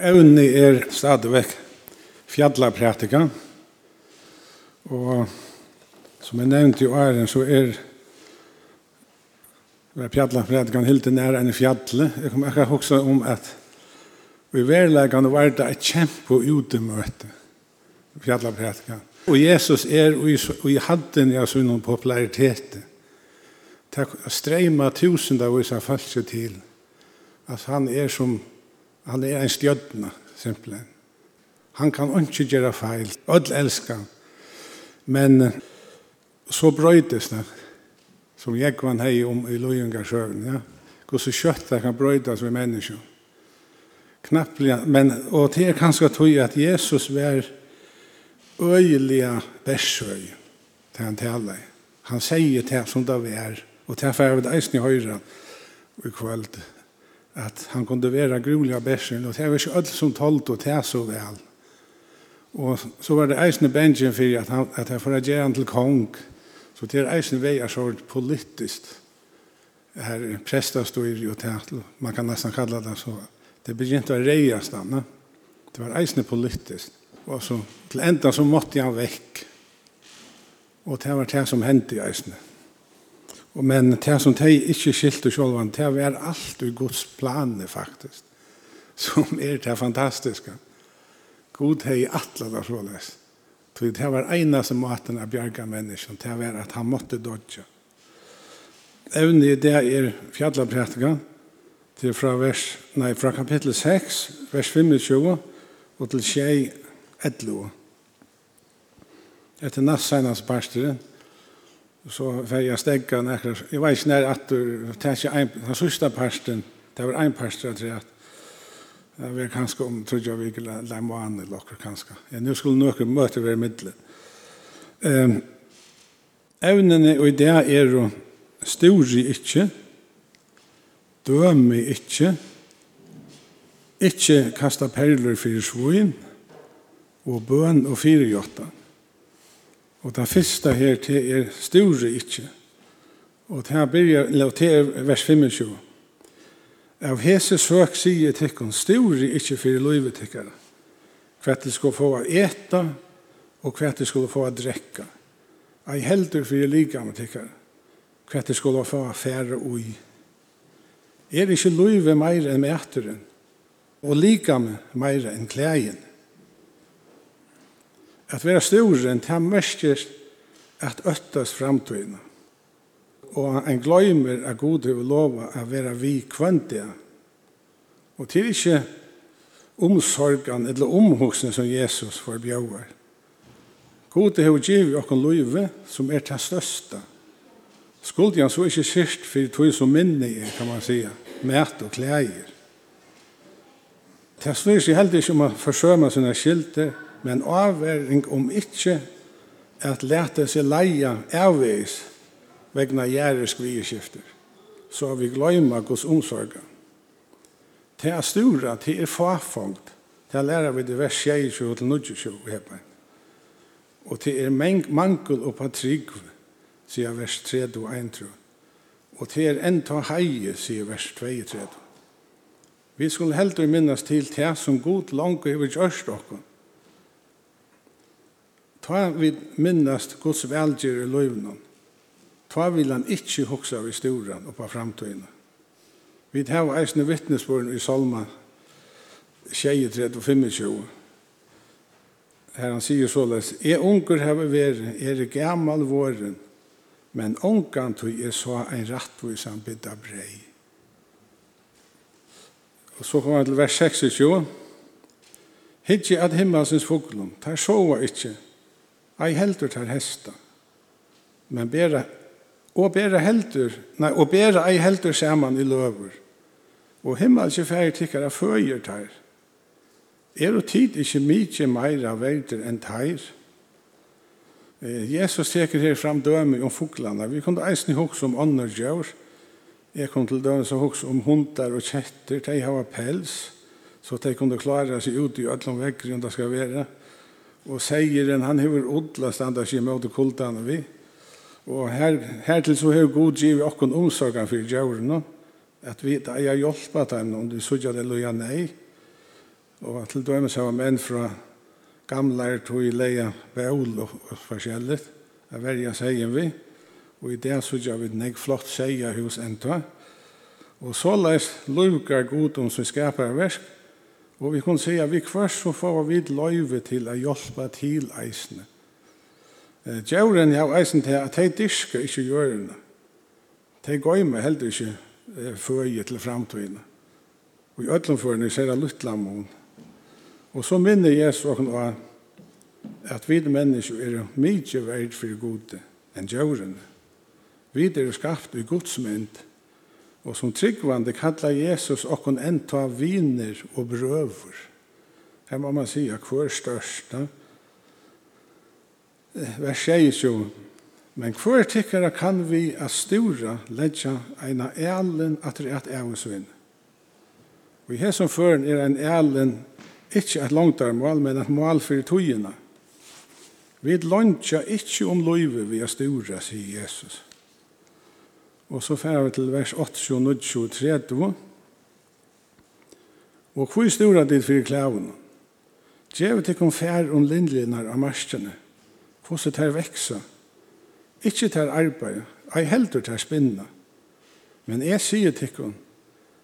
Evni er stadigvæk fjallapratika, og som jeg nevnte i åren, så er fjallapratikan helt nær enn fjallet. Jeg kommer akkurat hugsa om at vi verlegene var det et kjempe utemøte, fjallapratikan. Og Jesus er og i hadden av sin popularitet. Det streima tusen av oss av til. At han er som Han er en stjødna, simpelthen. Han kan ikke gjøre feil. Ødel elsker han. Men så brøydes det, som jeg kan hei om i Løyengarsøvn, ja. Hvor så kjøtt det kan brøydes ved mennesker. Knapplig, men, og det er kanskje tog at Jesus var øyelige versøy til han taler. Han sier til som det er, og til for jeg vil eisen i høyre i kveld att han kunde vara groliga bärsen och det var ikke alt som talt og det så vel. Och så var det eisne benjen för att han att han får agere han til kong, Så det er eisne vägar så politiskt. Här prästar står ju man kan nästan kalla det så. Det begynte å att reja stanna. Det var eisne politiskt. Och så til enda så måtte han vekk. Och det var det som hände i eisne. Men det som de ikke skilte selv, det var alt i Guds planer faktisk, som er det fantastiske. God har i atlet så såles. Det var eneste måten av bjarga mennesken, det var at han måtte dodge. Evne i det er fjallaprætikken, til fra, vers, nei, fra kapittel 6, vers 25, og til 11. Etter nastseinas parsteren, så får jag stäcka näkrar. Jeg var ikke nær at du tänkte en, den sørste parsten, det var en parst jag tror att det var kanskje om tror jeg vi ikke la lämna an i lokker kanskje. Ja, nå skulle noen møte være mittlen. Um, evnene og ideer er jo sturi ikke, døme ikke, ikke kasta perler for svoen, og bøn og fire jottan. Og det første her til er store ikke. Og det her byrjar, eller til er vers 25. Av hese søk sier tikkun, store ikke fyrir livet tikkar. Hva de skulle få å eta, og hva de skulle få å drekka. Ei heldur fyrir likam tikkar. Hva de skulle få å fære ui. Er ikke livet meir enn mæteren, og likam meir enn klægen. At vera storen, det merker at øttes framtøyna. Og en gløymer er god har lova at være vi kvendige. Og til ikke omsorgen eller omhoksene som Jesus forbjøver. God har givet oss løyve som er til største. Skuld han så ikke sist for tog som minne er, kan man si, mæt og klæger. Det snur seg heller ikke om å forsøme sine skilter, men avværing om ikkje at lete seg leia avveis vegna gjerrisk vieskifter, så vi gløyma gos omsorga. Det er stora, det er fafongt, det er lærer vi det vers 22 til 22 hepa. Og det er mangel og patrygg, sier vers 3 og 1 tro. Og det er enn ta heie, sier vers 2 og 3. Vi skulle heldur minnas til det som god langt over gjørst okkur, Ta vi minnast Guds velger i løyvnum. Ta vil han ikkje hoksa av historien og på framtøyene. Vi har eisne vittnesbøren i Salma 23 og 25. Her han sier såleis, «Jeg unger hever vært, er gammal våren, men ungan tog jeg så en rattvis han bidda brei. Og så kommer han til vers 26. Hittje at himmelsens foglum, tar sova ikkje, ei heldur tar hesta. Men bera, og bera heldur, nei, og bera ei heldur saman i løver. Og himmelske færi tikkara føyer tær. Er og tid ikkje mykje meira verder enn tar. Jesus teker her fram døme om fuglana. Vi kunne eisen hoks om ånder djør. Jeg kom til døme så hoks om hundar og kjetter. De hava pels, så de kunne klara seg ut i ødlom vekker om det skal være og seieren han hever odla standa seg mot kultane vi og her, her til så hever god giv okkon omsorgan fyrir djauren at vi da er hjelpa dem om du sudja det loja nei. Og til dømme seg var menn fra gamle er tog i leia beol og forskjellig a verja seien vi og i det sudja vi nek flott seia hos enta og så leis lukar god om som skapar versk Og vi kan si at vi kvart så får vi løyve til å hjelpe til eisene. Djevren har eisen til at de dyrker ikke gjørende. De gøymer heller ikke føje til framtiden. Og i ødlomførende ser jeg luttlamon. Og så minner Jesus åkken at vi mennesker er mye verd for gode enn djevren. Vi er skapt i Guds mynd. Og som tryggvande kallar Jesus okkon enta viner og brøver. Her må man sija hver vær Vers jo, Men hver tykkara kan vi a stura ledja eina elen atter et evesvinn. Og i hesson føren er ein elen ikkje et langtarmål, men et mål fyrir togina. Vi lønja ikkje om loive vi a stura, sier Jesus. Og så fer vi til vers 8, 9, 30. Og hvor stora dit fyrir klævun? Djevet ikon fær om lindlinar av marskjene. Hvordan tar veksa? Ikke tar arbeid, ei heldur tar spinna. Men jeg sier til tikkun,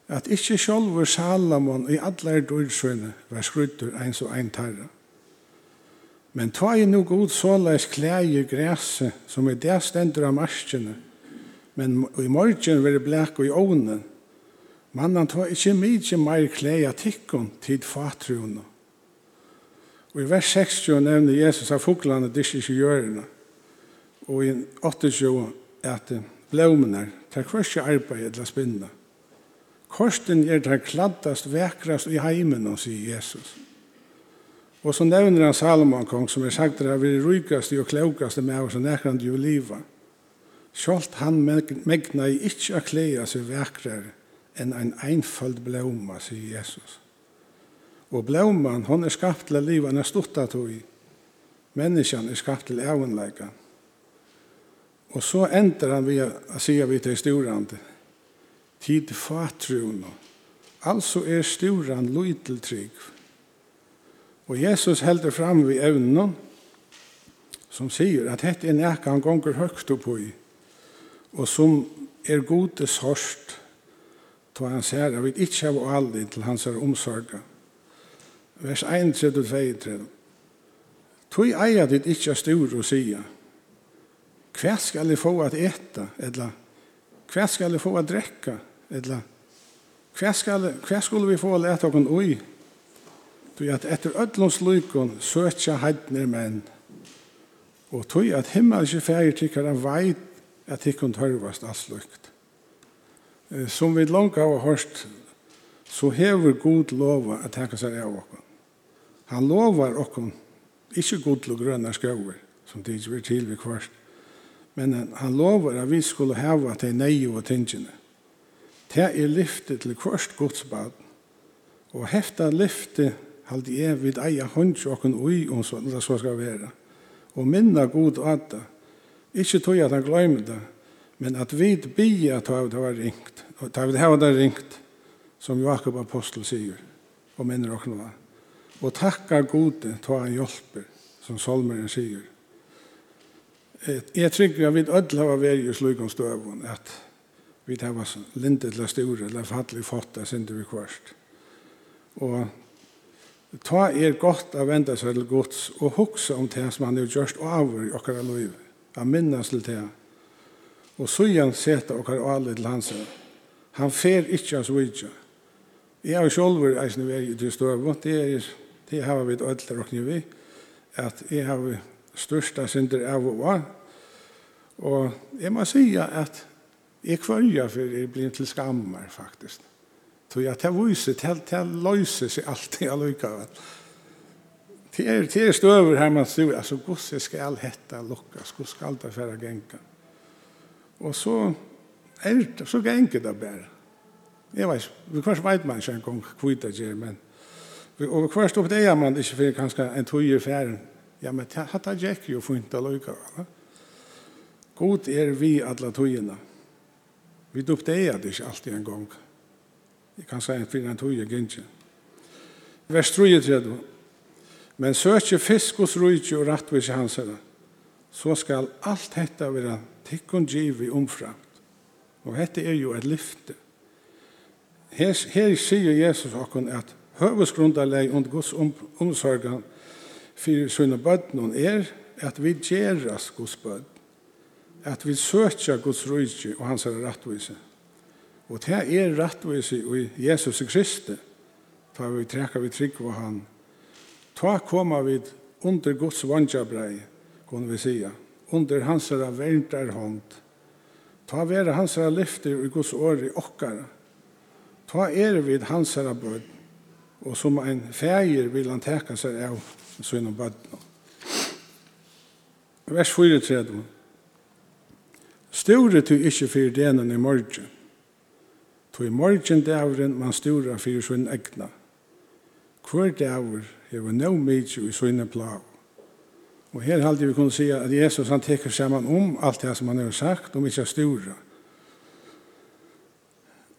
at ikke sjolver Salomon i allar dårdsøyne var skruttur eins så ein tarra. Men tva i no god såleis klæger græse som i det stendur av marskjene – men i morgen var det blek i ovnen. Mannen tar ikke mye mer klei av tikkun tid fatrunna. Og i vers 60 nevner Jesus av fuglene disse ikke gjørene. Og i 80 at blomene tar kvart ikke arbeid eller spinne. Korsten er det kladdast, vekrast i heimen, sier Jesus. Og så nevner han Salomon kong, som er sagt at han er rykast og klokast med oss og nekrande jo livet. Sjalt han megna i ikkje a klea seg vekrar enn ein einfald blåma, sier Jesus. Og blåman, hon er skapt til livan er stutta tog. Menneskjan er skapt til evenleika. Og så ender han via a sier vi til storande. Tid fatrun. Altså er storan loyteltrygg. Og Jesus helder fram vi evnen som sier at hette er nekka han gonger høgt opp i og som er gode hørst, da han ser, at vi ikke har aldri til hans er omsorg. Vers 1, 3, 2, 3. Tui eier ditt ikke stor og sier, hva skal jeg få at eta, eller hva skal jeg få at drekka, eller hva, skal, hva skulle vi få at lete okken ui? Tui at etter ødlons lykon søtja heidner menn, og tui at himmelske fæger tykkar av veit at ikkun tørvast allukt. Som vi langt har hørt, så hever Gud lova at teka seg av okkur. Han lovar okkur ikkje god til grønne skover, som det ikke blir til vi kvart, men han lovar at vi skulle heva til neie og tingene. Det er lyftet til kvart godsbad, og hefta lyftet halde jeg vid eia hånds okkur ui om så, så skal være, og minna god at det, Ikke tog at han glemmer det, men at vi blir at det var ringt. Da vi har det ringt, som Jakob Apostel sier, og minner og knå. Og takkar gode, ta han hjelper, som Solmeren sier. Jeg tror at vi ødel har vært i slukkonstøvun, at vi tar var lindet eller store, eller fattelig fått det, synes vi kvart. Og ta er godt å vende seg til gods, og hukse om det som han har gjort over i okkara livet at minnes til det. Og så igjen seta og alle til hans. Han fer ikke av svitja. Jeg har selv eisen vei til støvå. Det er det har vi et ødel råkning vi. At jeg har størsta synder av og av. Og jeg må sige at jeg kvarja for jeg blir til skammer faktisk. Så jeg tar viset, jeg løser seg alltid allikevel. Ja. Det är det er støver här man sier, alltså gosse ska all hetta locka ska ska allt för att. Och så är det så gänka det bare. Jeg vet, vi kanske vet man sen gång kvita ger men og vi kanske upp det är man ikke för kanske en tjuv färd. Ja men det jeg Jack ju funnit att lucka. God är vi alla tjuvna. Vi upp det är det alltid en gång. Jag kan säga en fin tjuv gänge. Vers 3 Men søkje fisk hos rujtje og rattvis hansene, så skal alt dette være tikkun givi omframt. Og dette er jo et lyfte. Her, her sier Jesus okkur at høvesgrundarleg und Guds om, omsorgan fyrir sunne bødnen er at vi gjeras Guds bød, at vi søkja Guds rujtje og hans er rattvise. Og det er rattvise i Jesus Kristi, for vi trekker vi trygg på han Ta koma vid under Guds vandjabrei, kunne vi sija, under hans herra verntar hånd. Ta vera hans herra lyfter i Guds år i okkara. Ta er vid hans herra bød, og som ein fægir vil han teka seg av sina bødna. Vers 34. Sture tu ikkje fyrir denen i morgen. Tu i morgen dævren man stura fyrir sin egna. Hvor dæver hever no mykje i søgne plav. Og her halde vi kunne si at Jesus han teker saman om alt det som han har sagt, om ikke stora.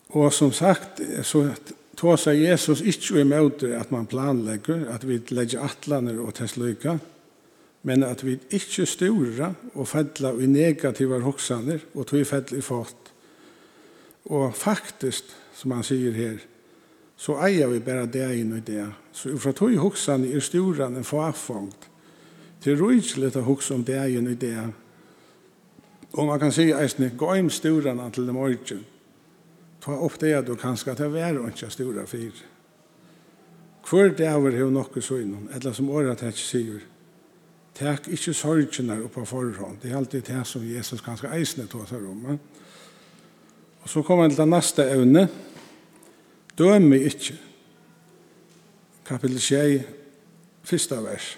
Og som sagt, så tåsa Jesus ikke møte at man planlegger, at vi legger atlaner og testløyka, men at vi ikke stora og fedla i negativa hoksaner og tog fedla i fat. Og faktisk, som han sier her, så eier vi bare det inn i det Så fra tog hoksan er storan en farfångt. Det er rujtsligt å hoksa om dagen i det. Og man kan si eisne, gå inn storan til dem morgen. Ta opp det du kan skal ta det og ikke stora fyr. Hver er har noe så innom, eller som året at sier, Tek ikkje sorgene opp på forhånd. Det er alltid det som Jesus kanskje eisne tog seg om. Og så kommer han til det neste evne. Dømme ikkje kapitel 6, fyrsta vers.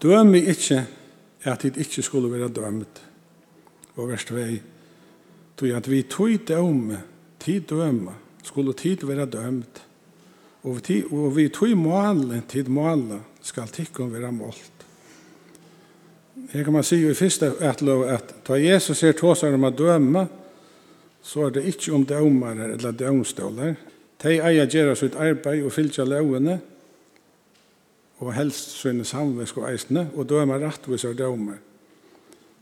Døm ikkje at dit ikkje skulle være dømt. Og vers 2, tog at vi tog døme, tid døme, skulle tid være dømt. Og vi, og vi tog måle, tid måle, skal tikkum være målt. Her kan man si i første etlov at ta Jesus ser tåsar om å døme, så er det ikke om dømere eller dømstoler. De eier gjøre sitt arbeid og fylgjer lovene, og helst sine samvisk og eisene, og dømer rettvis av dømer.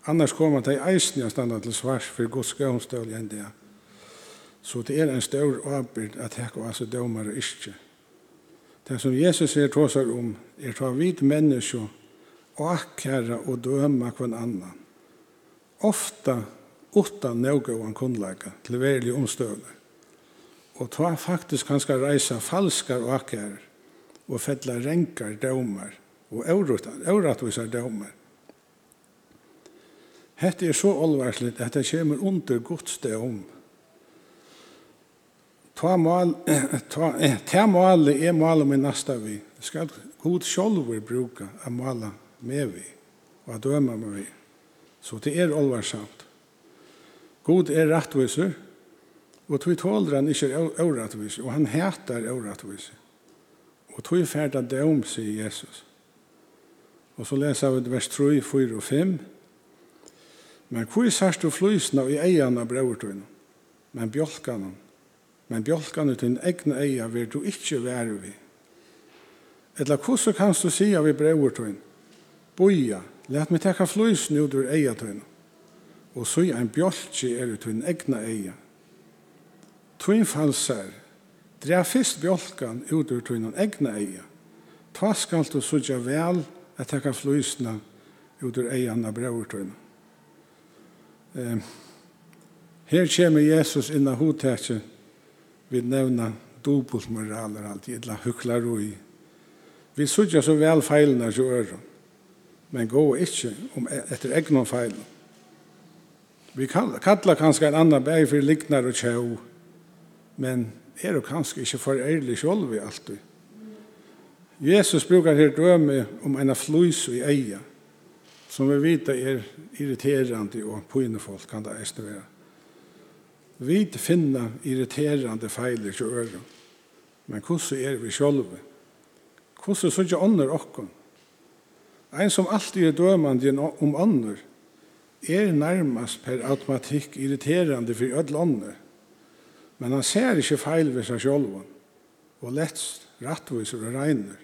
Annars kommer de eisene å stande til svars for Guds gømstøl enn det. Så det er en stor avbyrd at her går altså dømere ikke. Det som Jesus sier tåsar om, er ta vid mennesker og akkære og døme hver annan. Ofta utan någon kundläka till verkliga omstövna. Och ta faktiskt ganska rejsa falskar och akar och fälla ränkar domar och orättvisar domar. Hetta er så allvarligt at det kommer under Guds dom. Ta mal, ta, ta mal er mal med nästa vi. Skal god sjálfur bruka a mala med vi og a døma med vi. Så det er allvarligt. God er rettviser, og tog tåler han ikke åretviser, og han heter åretviser. Og tog ferdig at det sier Jesus. Og så leser vi vers 3, 4 og 5. Men hvor sørst du flysene i eierne av brøvertøyene, men bjolkene, men bjolkene til din egne eier vil du ikke være ved. Eller hvordan kan du si av brøvertøyene? Boja, let meg teka flysene ut ur eiertøyene og så ein bjolki er ut hun egna eia. Tun falsar, dra fyrst bjolkan ut ur tun egna eia. Ta skal du sutja vel at teka flysna ut ur eian av brevur tun. Eh, her kommer Jesus inna hodtetje vi nevna dobbult moraler alltid, og i. Vi sutja så vel feilna jo øron, men gå ikkje om etter egna feilna. Vi kallar kanskje en annan bæg for liknar og tjau, men er jo kanskje ikke for ærlig sjolv i alltid. Jesus brukar her døme om en flus i eia, som vi vet er irriterande og pøynefolk kan det eisne være. Vi finna irriterande feiler til øren, men hvordan er vi sjolve? Hvordan er ikke ånder okken? En som alltid er dømande om ånder, er nærmast per automatikk irriterande for ødel ånder. Men han ser ikke feil ved seg selv, og lett rattviser og regner.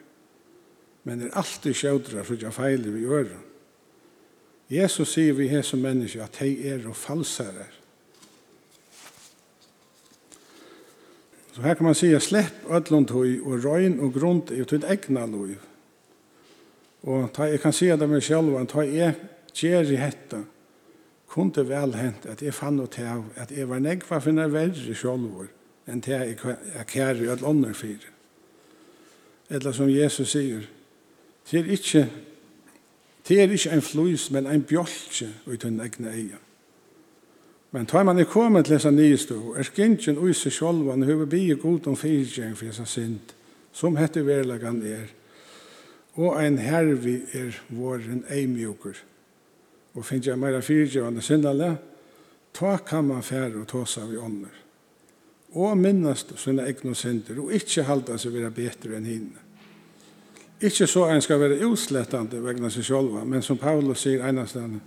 Men er alltid sjødra for ikke feil ved øren. Jesus sier vi her som mennesker at de er og falsere. Så her kan man sige, slepp ödlund høy og røyn og grunn i til egna lov. Og ta, jeg kan sige det meg selv, ta jeg gjør i hetta, kunde vel hent at jeg fann ut av at jeg var negva finna verre sjolvor enn til jeg i at ånder fyrir. Eller som Jesus sier, det er ikke, det er ikke en flus, men en bjolkje ut hun egne eia. Men tar man i kommet til disse nye stå, er skintjen ui seg sjolvan har bie god om fyrtjeng for disse synd, som heter verlegan er, og en hervi er våren eimjukur og finner jeg mer fyrirgjøvende syndale, ta kan man fære og tåsa vi ånder. Og minnast sina egne synder, og ikkje halda seg vera betre enn hinne. Ikkje så en skal være utslettande vegna seg sjolva, men som Paulus sier einastane,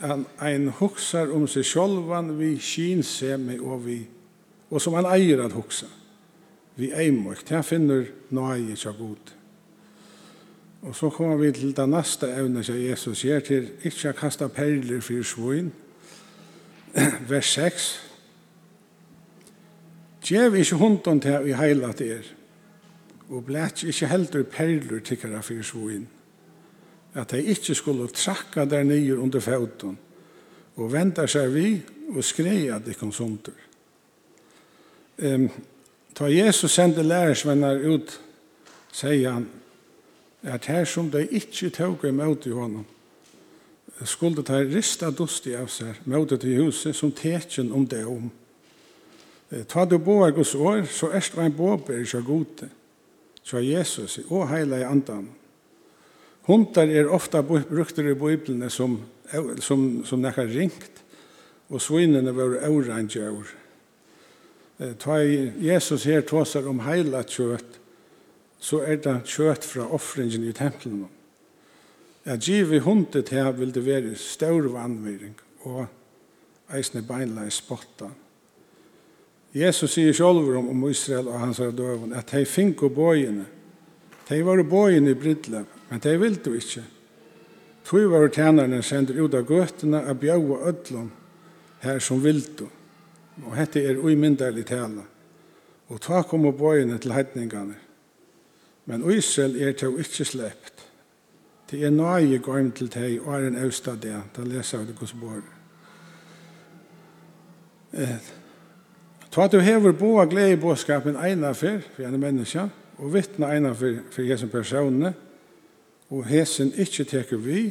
han ein huxar om seg sjolvan vi kinsemi og vi, og som han eier at huxa. Vi eimøk, det finner nøye tja god. Og så kommer vi til det neste evne som Jesus gjør til ikke å kaste perler for svoin. Vers 6. Gjev ikke hunden til vi heilat er, og blæt ikke heldur perler tikkara for svoin, at de ikke skulle trakka der nye under fauton, og venda seg vi og skreia de sunter. Um, ta Jesus sendte lærersvenner ut, sier han, at her som de ikke tog imot i honom, skulle ta rista dusti av seg møte til huset som teken om det om. Ta du boar Guds år, så erst var en båber ikke gode, så Jesus og heile i andan. Hundar er ofta brukt i Bibelene som, som, som nekka ringt, og svinene var årangjør. Ta Jesus her tåsar om heila kjøtt, så er det kjøtt fra offringen i tempelen. Ja, giv i hundet her vil det være større vannvering og eisne beinleis spotta. Jesus sier selv om, om Israel og hans døven at de fink og bøyene. De var bøyene i bridle, men de vil du ikke. Tog var tjenerne sender ut av gøtene av bjøve ødlom her som ville Og dette er uimynderlig tale. Og ta kom og bøyene til heitningene Men Israel er til ikke slept. Det er nøye gorm til deg, og er en østad det. Da leser jeg det hos bor. Eh, Ta du hever boa glede i båskapen eina for, for en menneske, og vittne eina for, for hesen personene, og hesen ikke teker vi,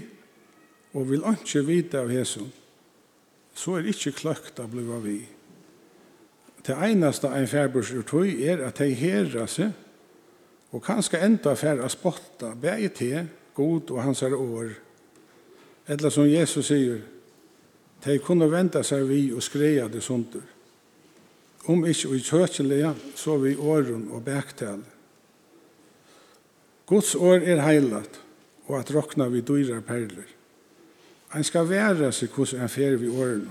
og vil ikke vite av hesen, så er ikke kløkt av bliva vi. Det eneste en færburs ur er at de herra seg, Og kanskje enda fer å spotta bæg til god og hans år. Eller som Jesus sier, de kunne venda seg vi og skreia det sundur. Om ikkje vi kjøkjelige, så vi åren og bæktal. Guds år er heilat, og at rokna vi dyrar perler. Ein skal være seg hos en fer vi åren.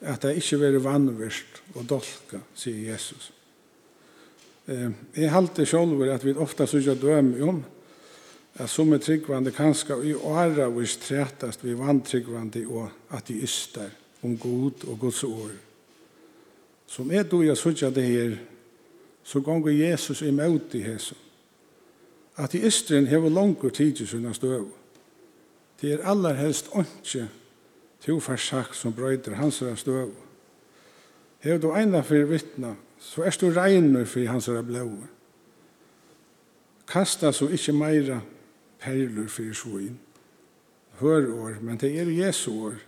At det ikke være vannverst og dolka, sier Jesus. Eh, jeg halte selv at vi ofta sykja døm om at som er tryggvande kanska i åra vis trætast vi vantryggvande og ateister om god og Guds år. Som er du jeg sykja det her, så gonger Jesus imot i hesson. Ateisteren hever langer tid til sina støv. Det er aller helst åndsje tofars sagt som brøyder hans støv. Hever du eina fyrir vittna så er du regner for hans er blåa. Kasta så ikke meira perler for svoin. Hør år, men det er Jesu år.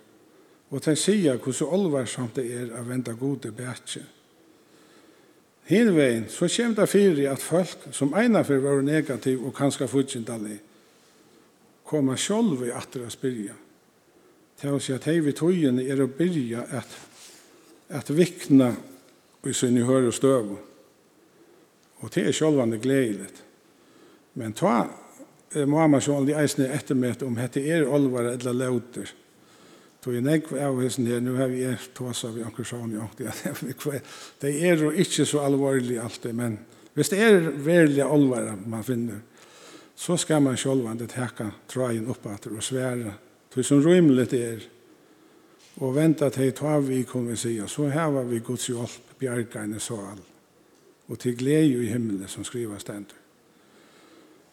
Og det sier hvordan olvarsamt det er å vende gode bætje. Hinvein, så kjem det fyrir at folk som eina fyrir var negativ og kanskje futsindallig, koma sjolv i atre a spyrja. Til å si at hei vi tøyene er å byrja at, at vikna i sinne høyre støv. Og det er sjølvande gledelig. Men ta må man sjølv i eisne ettermøte om hette er olvar eller lauter. Tog jeg nekv av hessen her, nu har vi er tåsa vi anker sjån åkti, Det er jo ikke så alvorlig alltid, men hvis det er verlige olvar man finner, så skal man sjølvande teka trajen oppater og svære. Det som rymlet er, og venta til ta vi kommer sige, så her vi Guds hjelp bjarga så all. og til glede i himmelen som skriver stendt.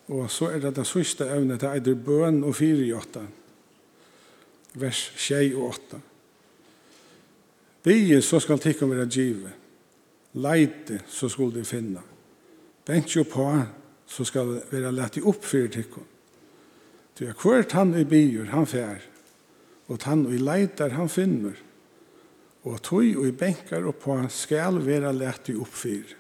Og så er det det sørste evnet til eider bøn og fire i åtta. vers 6 og 8. Bie så skal tikkum være givet. leite så skal de finna, bensje på så skal det være lett i for tikkum. Du er hvert han i bier, han fær, og han i leitar, han finner, og tøy og i benkar og på skal vera lett i oppfyr.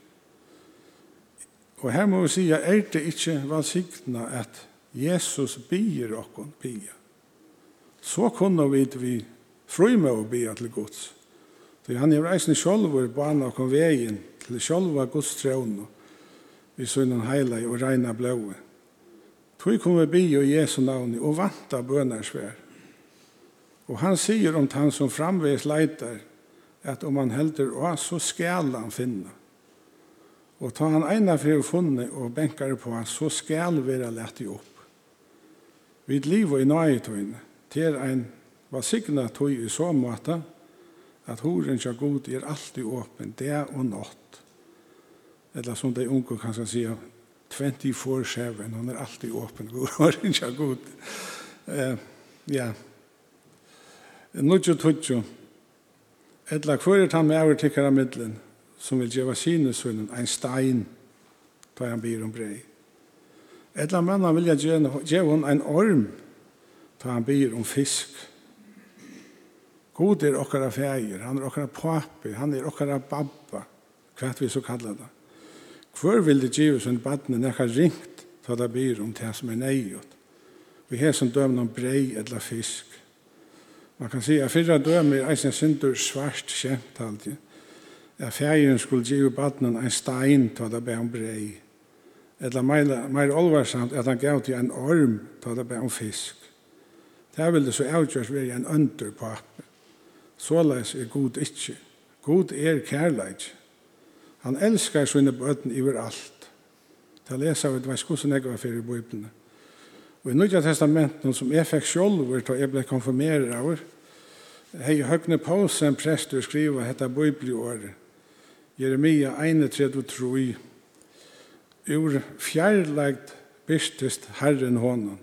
Og her må vi si, er det ikke valsikna at Jesus bier okkon bier. Så kunne vi vi fru med å bia til gods. Så han er reisende sjolver på anna okkon veien til sjolva gods trevn vi sunnan heila og reina blåe. Tøy kom vi be i Jesu navn og vanta bønarsvær. Og han sier om han som framvegs leitar, at om han helder å, så skal han finne. Og ta han eina å funne og benkar på, han, så skal vera lett i opp. Vi liv og i nøyetøyne, til ein var signa tøy i så måte, at horen kja god er alltid åpen, det og nått. Eller som de unge kan si, 24-7, hon er alltid åpen, horen kja god. Uh, ja. Nudjo tudjo, Etla hver er han med over tikkara middelen, som vil gjeva sine ein stein, da han byr om brei. Etla manna vil gjeva hon ein orm, da han byr om fisk. God er okkara feir, han er okkara papi, han er okkara babba, kvart vi så kallar det. Hver vil det gjeva sønnen badne nekka ringt, da det byr om det som er neiot. Vi har som døm noen brei etla fisk. Man kan säga att förra dömer är sin synder svart kämt alltid. Ja, färgen skulle ge upp vattnen en stein till att bära om brei. Eller meir olvarsamt at han gav til en orm till att bära om fisk. Det vil det så avgjørs være en under på appen. Såleis er god ikkje. God er kærleik. Han elskar sine bøten iver alt. Det leser vi, det var skosson jeg var fyrir i bøyblene. Og i Nødja Testamenten, som jeg fikk sjolver til jeg ble konfirmeret av, hei Høgne pause en prest prester skriva hetta bibelåret, Jeremia 31, ur fjærlagt bistest Herren hånden.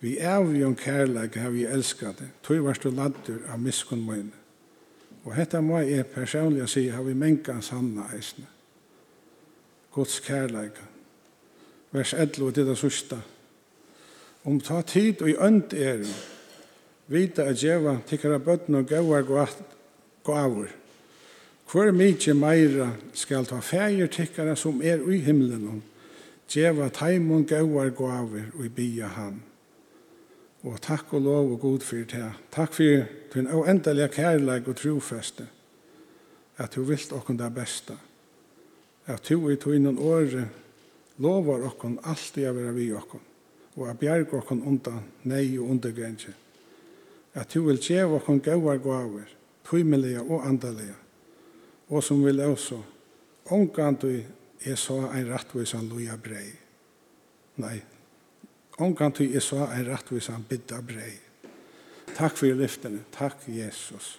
Vi er vi om kærleik har vi elskat det. Tøy varst du laddur av miskun møyne. Og hetta må jeg personlig å si, har vi mengan sanna eisne. Guds kærleik. Vers 11 til det sørste. Om ta tid og i ønd er, vita at djeva tikkara bøtten og gauar gavur. Hvor mykje meira skal ta fægir tikkara som er i himmelen, djeva taimon gauar gavur og i bia han. Og takk og lov og god fyrir det. Takk fyrir din oendelige kærleik og trofeste, at du vilt okkon det beste, at du i innan året lovar okkon alltid å være vi okkon og at bjerg okkon undan nei og undergrensje. At du vil djeva okkon gauar gaver, tøymelige og andalige, og som vil også, omgant du er så ein rattvisan loja brei. Nei, omgant du er så ein rattvisan bidda brei. Takk for lyftene. Takk, Jesus.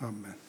Amen.